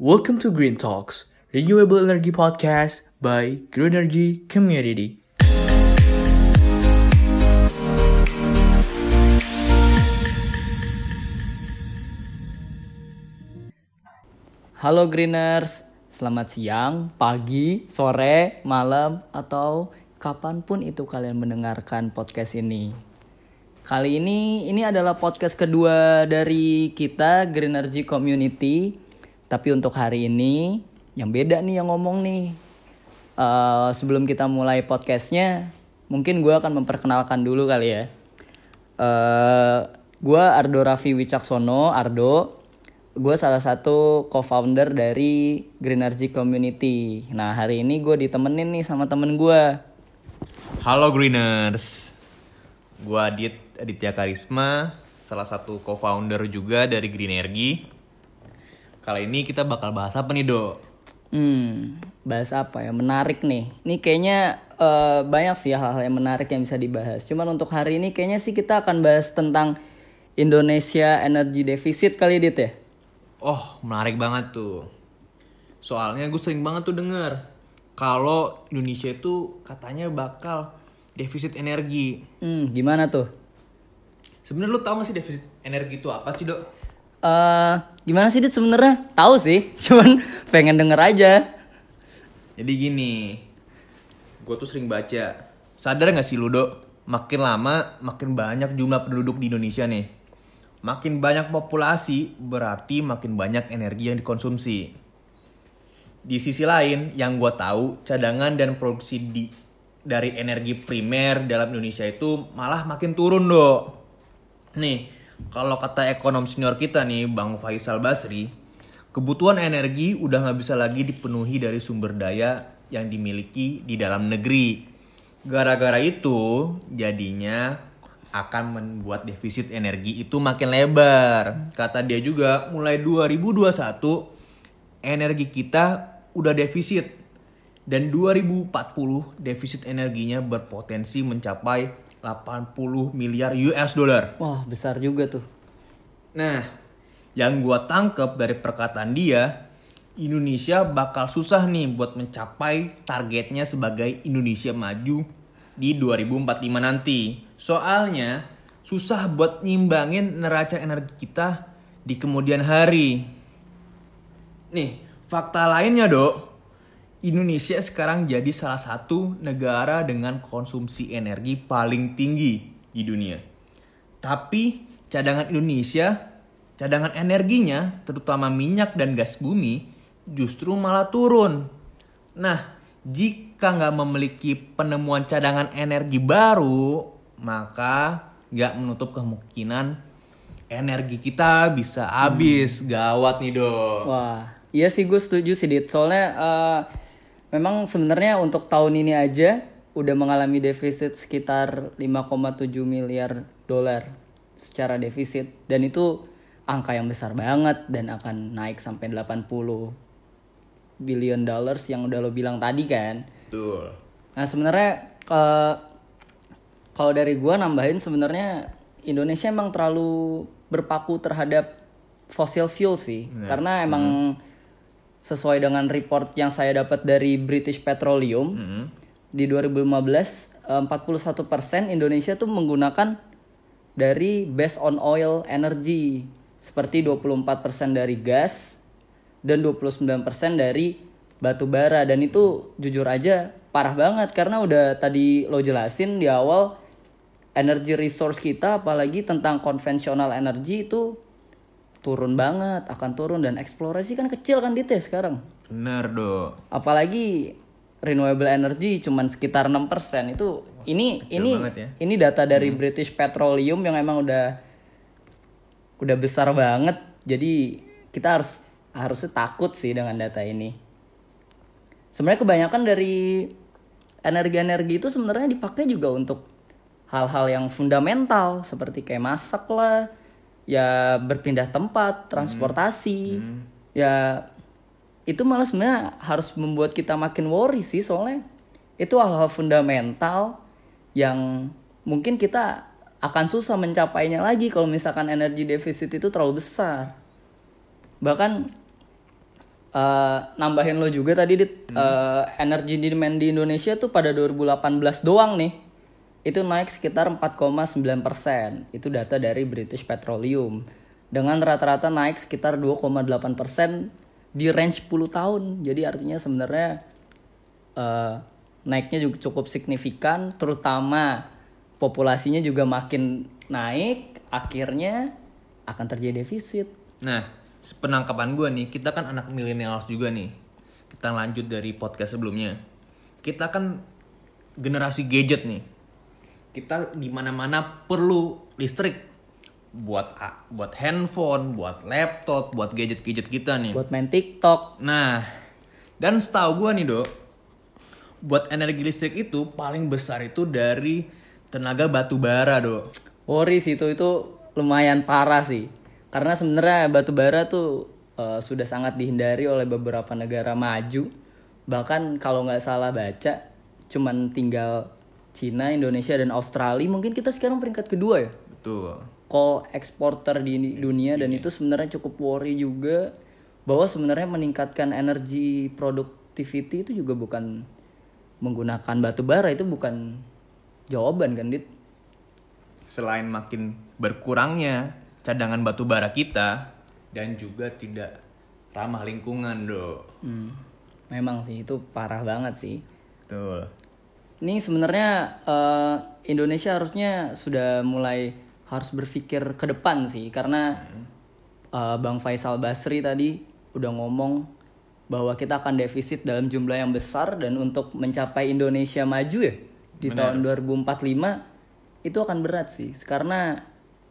Welcome to Green Talks, renewable energy podcast by Green Energy Community. Halo Greeners, selamat siang, pagi, sore, malam, atau kapan pun itu kalian mendengarkan podcast ini. Kali ini, ini adalah podcast kedua dari kita, Green Energy Community. Tapi untuk hari ini, yang beda nih yang ngomong nih. Eh, sebelum kita mulai podcastnya, mungkin gue akan memperkenalkan dulu kali ya. Eh, gue Ardo Raffi Wicaksono, Ardo gue salah satu co-founder dari Green Energy Community. Nah hari ini gue ditemenin nih sama temen gue. Halo Greeners, gua Adit Aditya Karisma, salah satu co-founder juga dari Green Energy. Kali ini kita bakal bahas apa nih dok? Hmm, bahas apa ya? Menarik nih. Ini kayaknya eh, banyak sih hal-hal yang menarik yang bisa dibahas. Cuman untuk hari ini kayaknya sih kita akan bahas tentang Indonesia Energy Deficit kali Dit ya. Oh menarik banget tuh. Soalnya gue sering banget tuh denger kalau Indonesia itu katanya bakal defisit energi. Hmm, gimana tuh? Sebenarnya lu tau gak sih defisit energi itu apa sih dok? Eh, gimana sih Dit sebenarnya? Tahu sih, cuman pengen denger aja. Jadi gini, gue tuh sering baca. Sadar gak sih lu dok? Makin lama makin banyak jumlah penduduk di Indonesia nih. Makin banyak populasi berarti makin banyak energi yang dikonsumsi. Di sisi lain, yang gue tahu cadangan dan produksi di dari energi primer dalam Indonesia itu malah makin turun dok. Nih, kalau kata ekonom senior kita nih, Bang Faisal Basri, kebutuhan energi udah nggak bisa lagi dipenuhi dari sumber daya yang dimiliki di dalam negeri. Gara-gara itu, jadinya akan membuat defisit energi itu makin lebar. Kata dia juga, mulai 2021 energi kita udah defisit dan 2040 defisit energinya berpotensi mencapai 80 miliar US dollar. Wah, besar juga tuh. Nah, yang gua tangkep dari perkataan dia, Indonesia bakal susah nih buat mencapai targetnya sebagai Indonesia maju di 2045 nanti. Soalnya susah buat nyimbangin neraca energi kita di kemudian hari. Nih, fakta lainnya dok, Indonesia sekarang jadi salah satu negara dengan konsumsi energi paling tinggi di dunia. Tapi cadangan Indonesia, cadangan energinya, terutama minyak dan gas bumi, justru malah turun. Nah, jika nggak memiliki penemuan cadangan energi baru, maka nggak menutup kemungkinan energi kita bisa habis. Gawat nih dok. Wah, iya sih gue setuju sih Dit. Soalnya eh, memang sebenarnya untuk tahun ini aja udah mengalami defisit sekitar 5,7 miliar dolar secara defisit dan itu angka yang besar banget dan akan naik sampai 80 billion dollars yang udah lo bilang tadi kan. Betul. Nah sebenarnya eh, kalau dari gua nambahin sebenarnya Indonesia emang terlalu berpaku terhadap fossil fuel sih karena emang sesuai dengan report yang saya dapat dari British Petroleum di 2015 eh, 41% Indonesia tuh menggunakan dari based on oil energy seperti 24% dari gas dan 29% dari batu bara. Dan itu jujur aja parah banget karena udah tadi lo jelasin di awal energy resource kita apalagi tentang konvensional energi itu turun banget akan turun dan eksplorasi kan kecil kan Dit ya sekarang Bener dok. apalagi renewable energy cuman sekitar 6% itu ini ini banget ya. ini data dari British Petroleum yang emang udah udah besar banget jadi kita harus harusnya takut sih dengan data ini sebenarnya kebanyakan dari energi-energi itu sebenarnya dipakai juga untuk hal-hal yang fundamental seperti kayak masak lah ya berpindah tempat transportasi. Ya itu malah sebenarnya harus membuat kita makin worry sih soalnya itu hal-hal fundamental yang mungkin kita akan susah mencapainya lagi kalau misalkan energi defisit itu terlalu besar. Bahkan eh, nambahin lo juga tadi dit eh, energy demand di Indonesia tuh pada 2018 doang nih itu naik sekitar 4,9 persen itu data dari British Petroleum dengan rata-rata naik sekitar 2,8 persen di range 10 tahun jadi artinya sebenarnya eh, naiknya juga cukup signifikan terutama populasinya juga makin naik akhirnya akan terjadi defisit Nah, penangkapan gue nih, kita kan anak milenial juga nih. Kita lanjut dari podcast sebelumnya. Kita kan generasi gadget nih. Kita di mana-mana perlu listrik buat buat handphone, buat laptop, buat gadget-gadget kita nih. buat main TikTok Nah, dan setahu gue nih dok, buat energi listrik itu paling besar itu dari tenaga batu bara dok. Worries itu itu lumayan parah sih. Karena sebenarnya batu bara tuh eh, sudah sangat dihindari oleh beberapa negara maju. Bahkan kalau nggak salah baca, cuman tinggal Cina, Indonesia dan Australia. Mungkin kita sekarang peringkat kedua ya. Betul. Coal exporter di dunia dan itu sebenarnya cukup worry juga bahwa sebenarnya meningkatkan energi productivity itu juga bukan menggunakan batu bara itu bukan jawaban kan dit selain makin berkurangnya cadangan batu bara kita dan juga tidak ramah lingkungan dok. Hmm, memang sih itu parah banget sih. Betul. Ini sebenarnya eh, Indonesia harusnya sudah mulai harus berpikir ke depan sih karena eh, Bang Faisal Basri tadi udah ngomong bahwa kita akan defisit dalam jumlah yang besar dan untuk mencapai Indonesia maju ya di tahun 2045 itu akan berat sih. Karena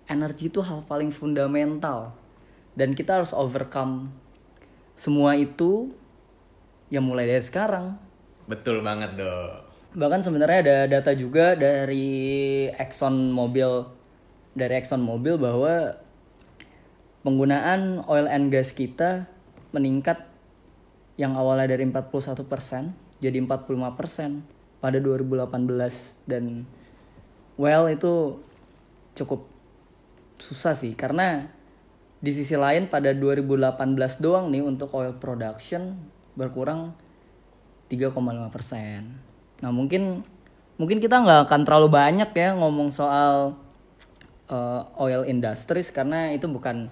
energi itu hal paling fundamental. Dan kita harus overcome semua itu yang mulai dari sekarang. Betul banget dok. Bahkan sebenarnya ada data juga dari Exxon Mobil dari Exxon Mobil bahwa penggunaan oil and gas kita meningkat yang awalnya dari 41% jadi 45% pada 2018 dan well itu cukup susah sih karena di sisi lain pada 2018 doang nih untuk oil production berkurang 3,5 persen. Nah mungkin mungkin kita nggak akan terlalu banyak ya ngomong soal uh, oil industries karena itu bukan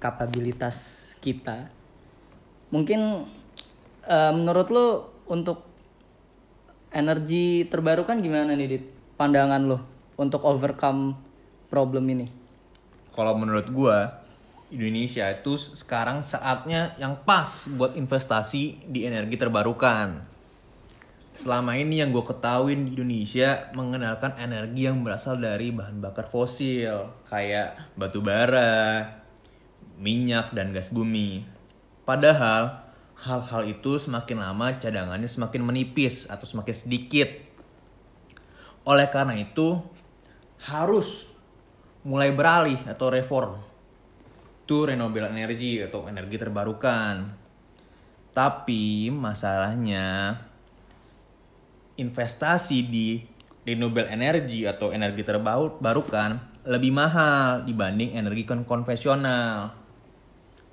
kapabilitas kita. Mungkin uh, menurut lo untuk energi terbarukan gimana nih Dit? Pandangan lo untuk overcome problem ini? Kalau menurut gua Indonesia itu sekarang saatnya yang pas buat investasi di energi terbarukan. Selama ini yang gue ketahuin di Indonesia mengenalkan energi yang berasal dari bahan bakar fosil kayak batu bara, minyak dan gas bumi. Padahal hal-hal itu semakin lama cadangannya semakin menipis atau semakin sedikit. Oleh karena itu harus mulai beralih atau reform to renewable energy atau energi terbarukan. Tapi masalahnya investasi di renewable energy atau energi terbarukan lebih mahal dibanding energi kon- konvensional.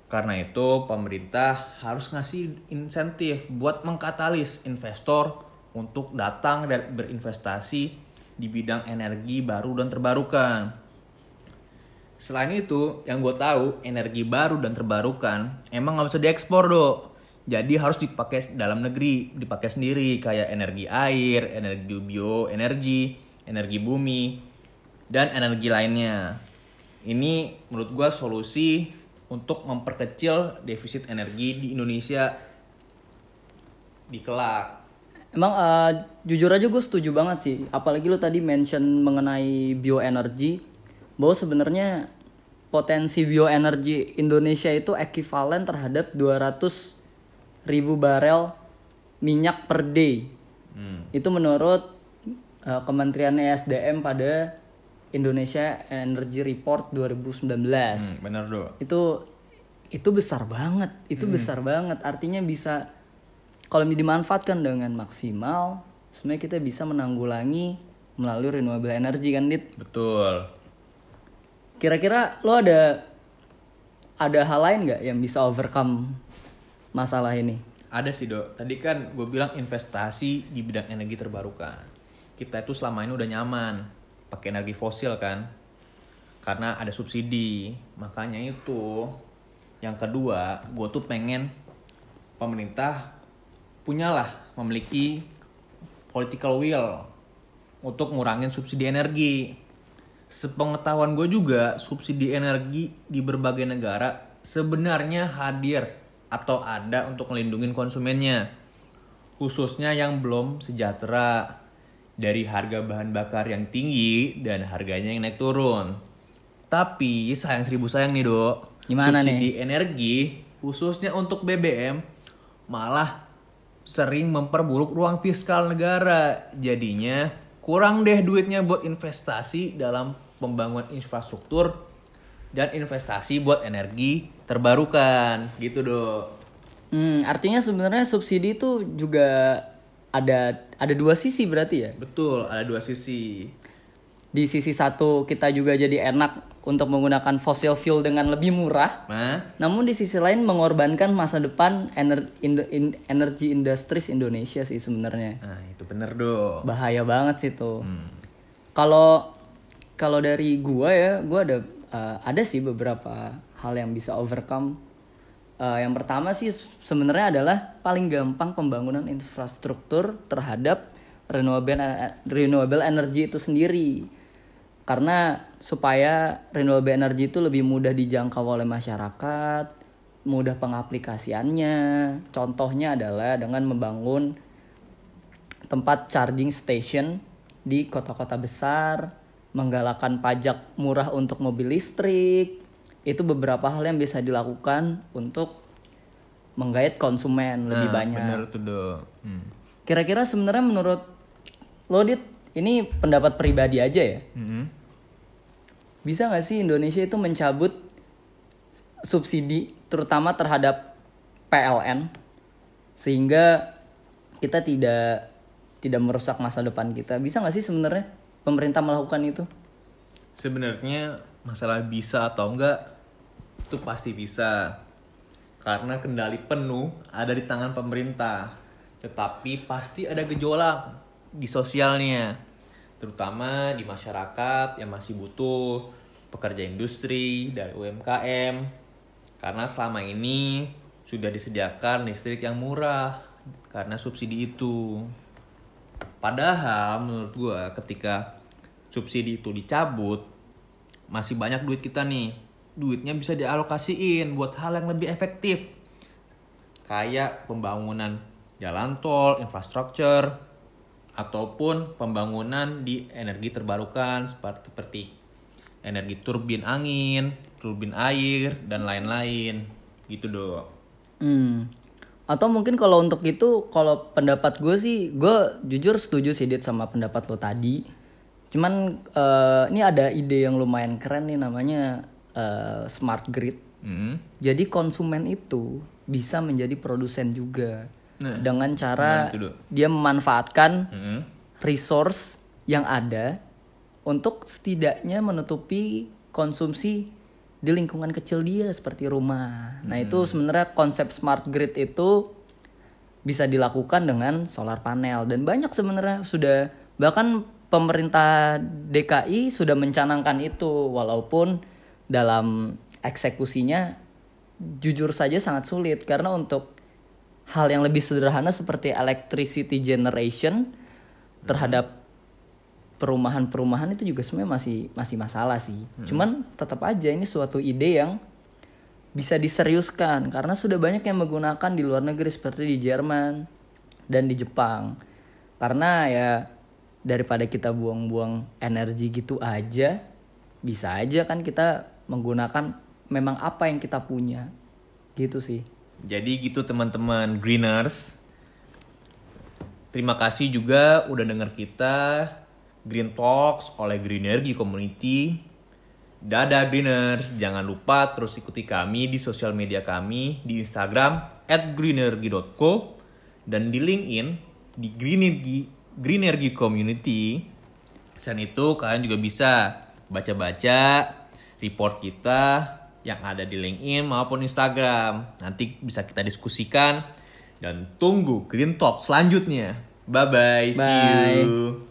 Karena itu pemerintah harus ngasih insentif buat mengkatalis investor untuk datang dan berinvestasi di bidang energi baru dan terbarukan. Selain itu, yang gue tahu energi baru dan terbarukan emang nggak bisa diekspor dok. Jadi harus dipakai dalam negeri, dipakai sendiri kayak energi air, energi bioenergi, energi bumi, dan energi lainnya. Ini menurut gue solusi untuk memperkecil defisit energi di Indonesia di kelak. Emang eh, jujur aja gue setuju banget sih. Apalagi lo tadi mention mengenai bioenergi, bahwa sebenarnya potensi bioenergi Indonesia itu ekivalen terhadap 200 ribu barel minyak per day. Itu menurut eh, Kementerian ESDM pada Indonesia Energy Report 2019 Hmm, bener dok. itu itu besar banget itu besar banget artinya bisa kalau dimanfaatkan dengan maksimal sebenarnya kita bisa menanggulangi melalui renewable energy kan dit Betul. kira-kira lo ada ada hal lain nggak yang bisa overcome masalah ini? Ada sih dok. Tadi kan gue bilang investasi di bidang energi terbarukan. Kita itu selama ini udah nyaman pakai energi fosil kan, karena ada subsidi. Makanya itu. Yang kedua, gue tuh pengen pemerintah punyalah memiliki political will untuk ngurangin subsidi energi. Sepengetahuan gue juga, subsidi energi di berbagai negara sebenarnya hadir atau ada untuk melindungi konsumennya. Khususnya yang belum sejahtera dari harga bahan bakar yang tinggi dan harganya yang naik turun. Tapi sayang seribu sayang nih dok, Gimana subsidi energi khususnya untuk BBM malah sering memperburuk ruang fiskal negara. Jadinya kurang deh duitnya buat investasi dalam pembangunan infrastruktur dan investasi buat energi terbarukan gitu dok. Hmm, artinya sebenarnya subsidi itu juga ada ada dua sisi berarti ya. Betul, ada dua sisi. Di sisi satu kita juga jadi enak untuk menggunakan fossil fuel dengan lebih murah. Nah, Namun di sisi lain mengorbankan masa depan ener, indo- in- energy industries Indonesia sih sebenarnya. nah itu bener dok. Bahaya banget sih tuh. Kalau kalau dari gua ya, gua ada uh, ada sih beberapa hal yang bisa overcome. Uh, yang pertama sih sebenarnya adalah paling gampang pembangunan infrastruktur terhadap renewable renewable energy itu sendiri. Karena supaya renewable energy itu lebih mudah dijangkau oleh masyarakat, mudah pengaplikasiannya. Contohnya adalah dengan membangun tempat charging station di kota-kota besar, menggalakkan pajak murah untuk mobil listrik. Itu beberapa hal yang bisa dilakukan untuk menggait konsumen lebih Nah, banyak. Bener tuh dok. Hmm. Kira-kira sebenarnya menurut lo Dit, ini pendapat pribadi aja ya. Mhm. Bisa nggak sih Indonesia itu mencabut subsidi terutama terhadap PLN sehingga kita tidak tidak merusak masa depan kita. Bisa nggak sih sebenarnya pemerintah melakukan itu? Sebenarnya masalah bisa atau enggak itu pasti bisa. Karena kendali penuh ada di tangan pemerintah. Tetapi pasti ada gejolak di sosialnya. Terutama di masyarakat yang masih butuh pekerja industri dari UMKM. Karena selama ini sudah disediakan listrik yang murah karena subsidi itu. Padahal menurut gua ketika subsidi itu dicabut masih banyak duit kita nih. Duitnya bisa dialokasiin buat hal yang lebih efektif. Kayak pembangunan jalan tol, infrastruktur ataupun pembangunan di energi terbarukan seperti energi turbin angin, turbin air dan lain-lain. Gitu, Dok. Hmm. Atau mungkin kalau untuk itu, kalau pendapat gue sih, gue jujur setuju sih Dit sama pendapat lo tadi. Cuman eh, ini ada ide yang lumayan keren nih namanya eh, smart grid. Hmm. Jadi konsumen itu bisa menjadi produsen juga Nah, dengan cara dia memanfaatkan Hmm. resource yang ada untuk setidaknya menutupi konsumsi di lingkungan kecil dia seperti rumah. Nah, itu sebenarnya konsep smart grid itu bisa dilakukan dengan solar panel. Dan banyak sebenarnya sudah bahkan pemerintah DKI sudah mencanangkan itu. Walaupun dalam eksekusinya jujur saja sangat sulit. Karena untuk hal yang lebih sederhana seperti electricity generation terhadap perumahan-perumahan itu juga sebenarnya masih masih masalah sih. Cuman tetap aja ini suatu ide yang bisa diseriuskan karena sudah banyak yang menggunakan di luar negeri seperti di Jerman dan di Jepang. Karena ya daripada kita buang-buang energi gitu aja, bisa aja kan kita menggunakan memang apa yang kita punya. Gitu sih. Jadi gitu teman-teman Greeners. Terima kasih juga udah denger kita Green Talks oleh Green Energy Community. Dadah Greeners, jangan lupa terus ikuti kami di sosial media kami di Instagram @greenergy.co dan di LinkedIn di Green Energy, Green Energy Community. Selain itu kalian juga bisa baca-baca report kita yang ada di LinkedIn maupun Instagram. Nanti bisa kita diskusikan dan tunggu Green Talk selanjutnya. Bye bye, see you.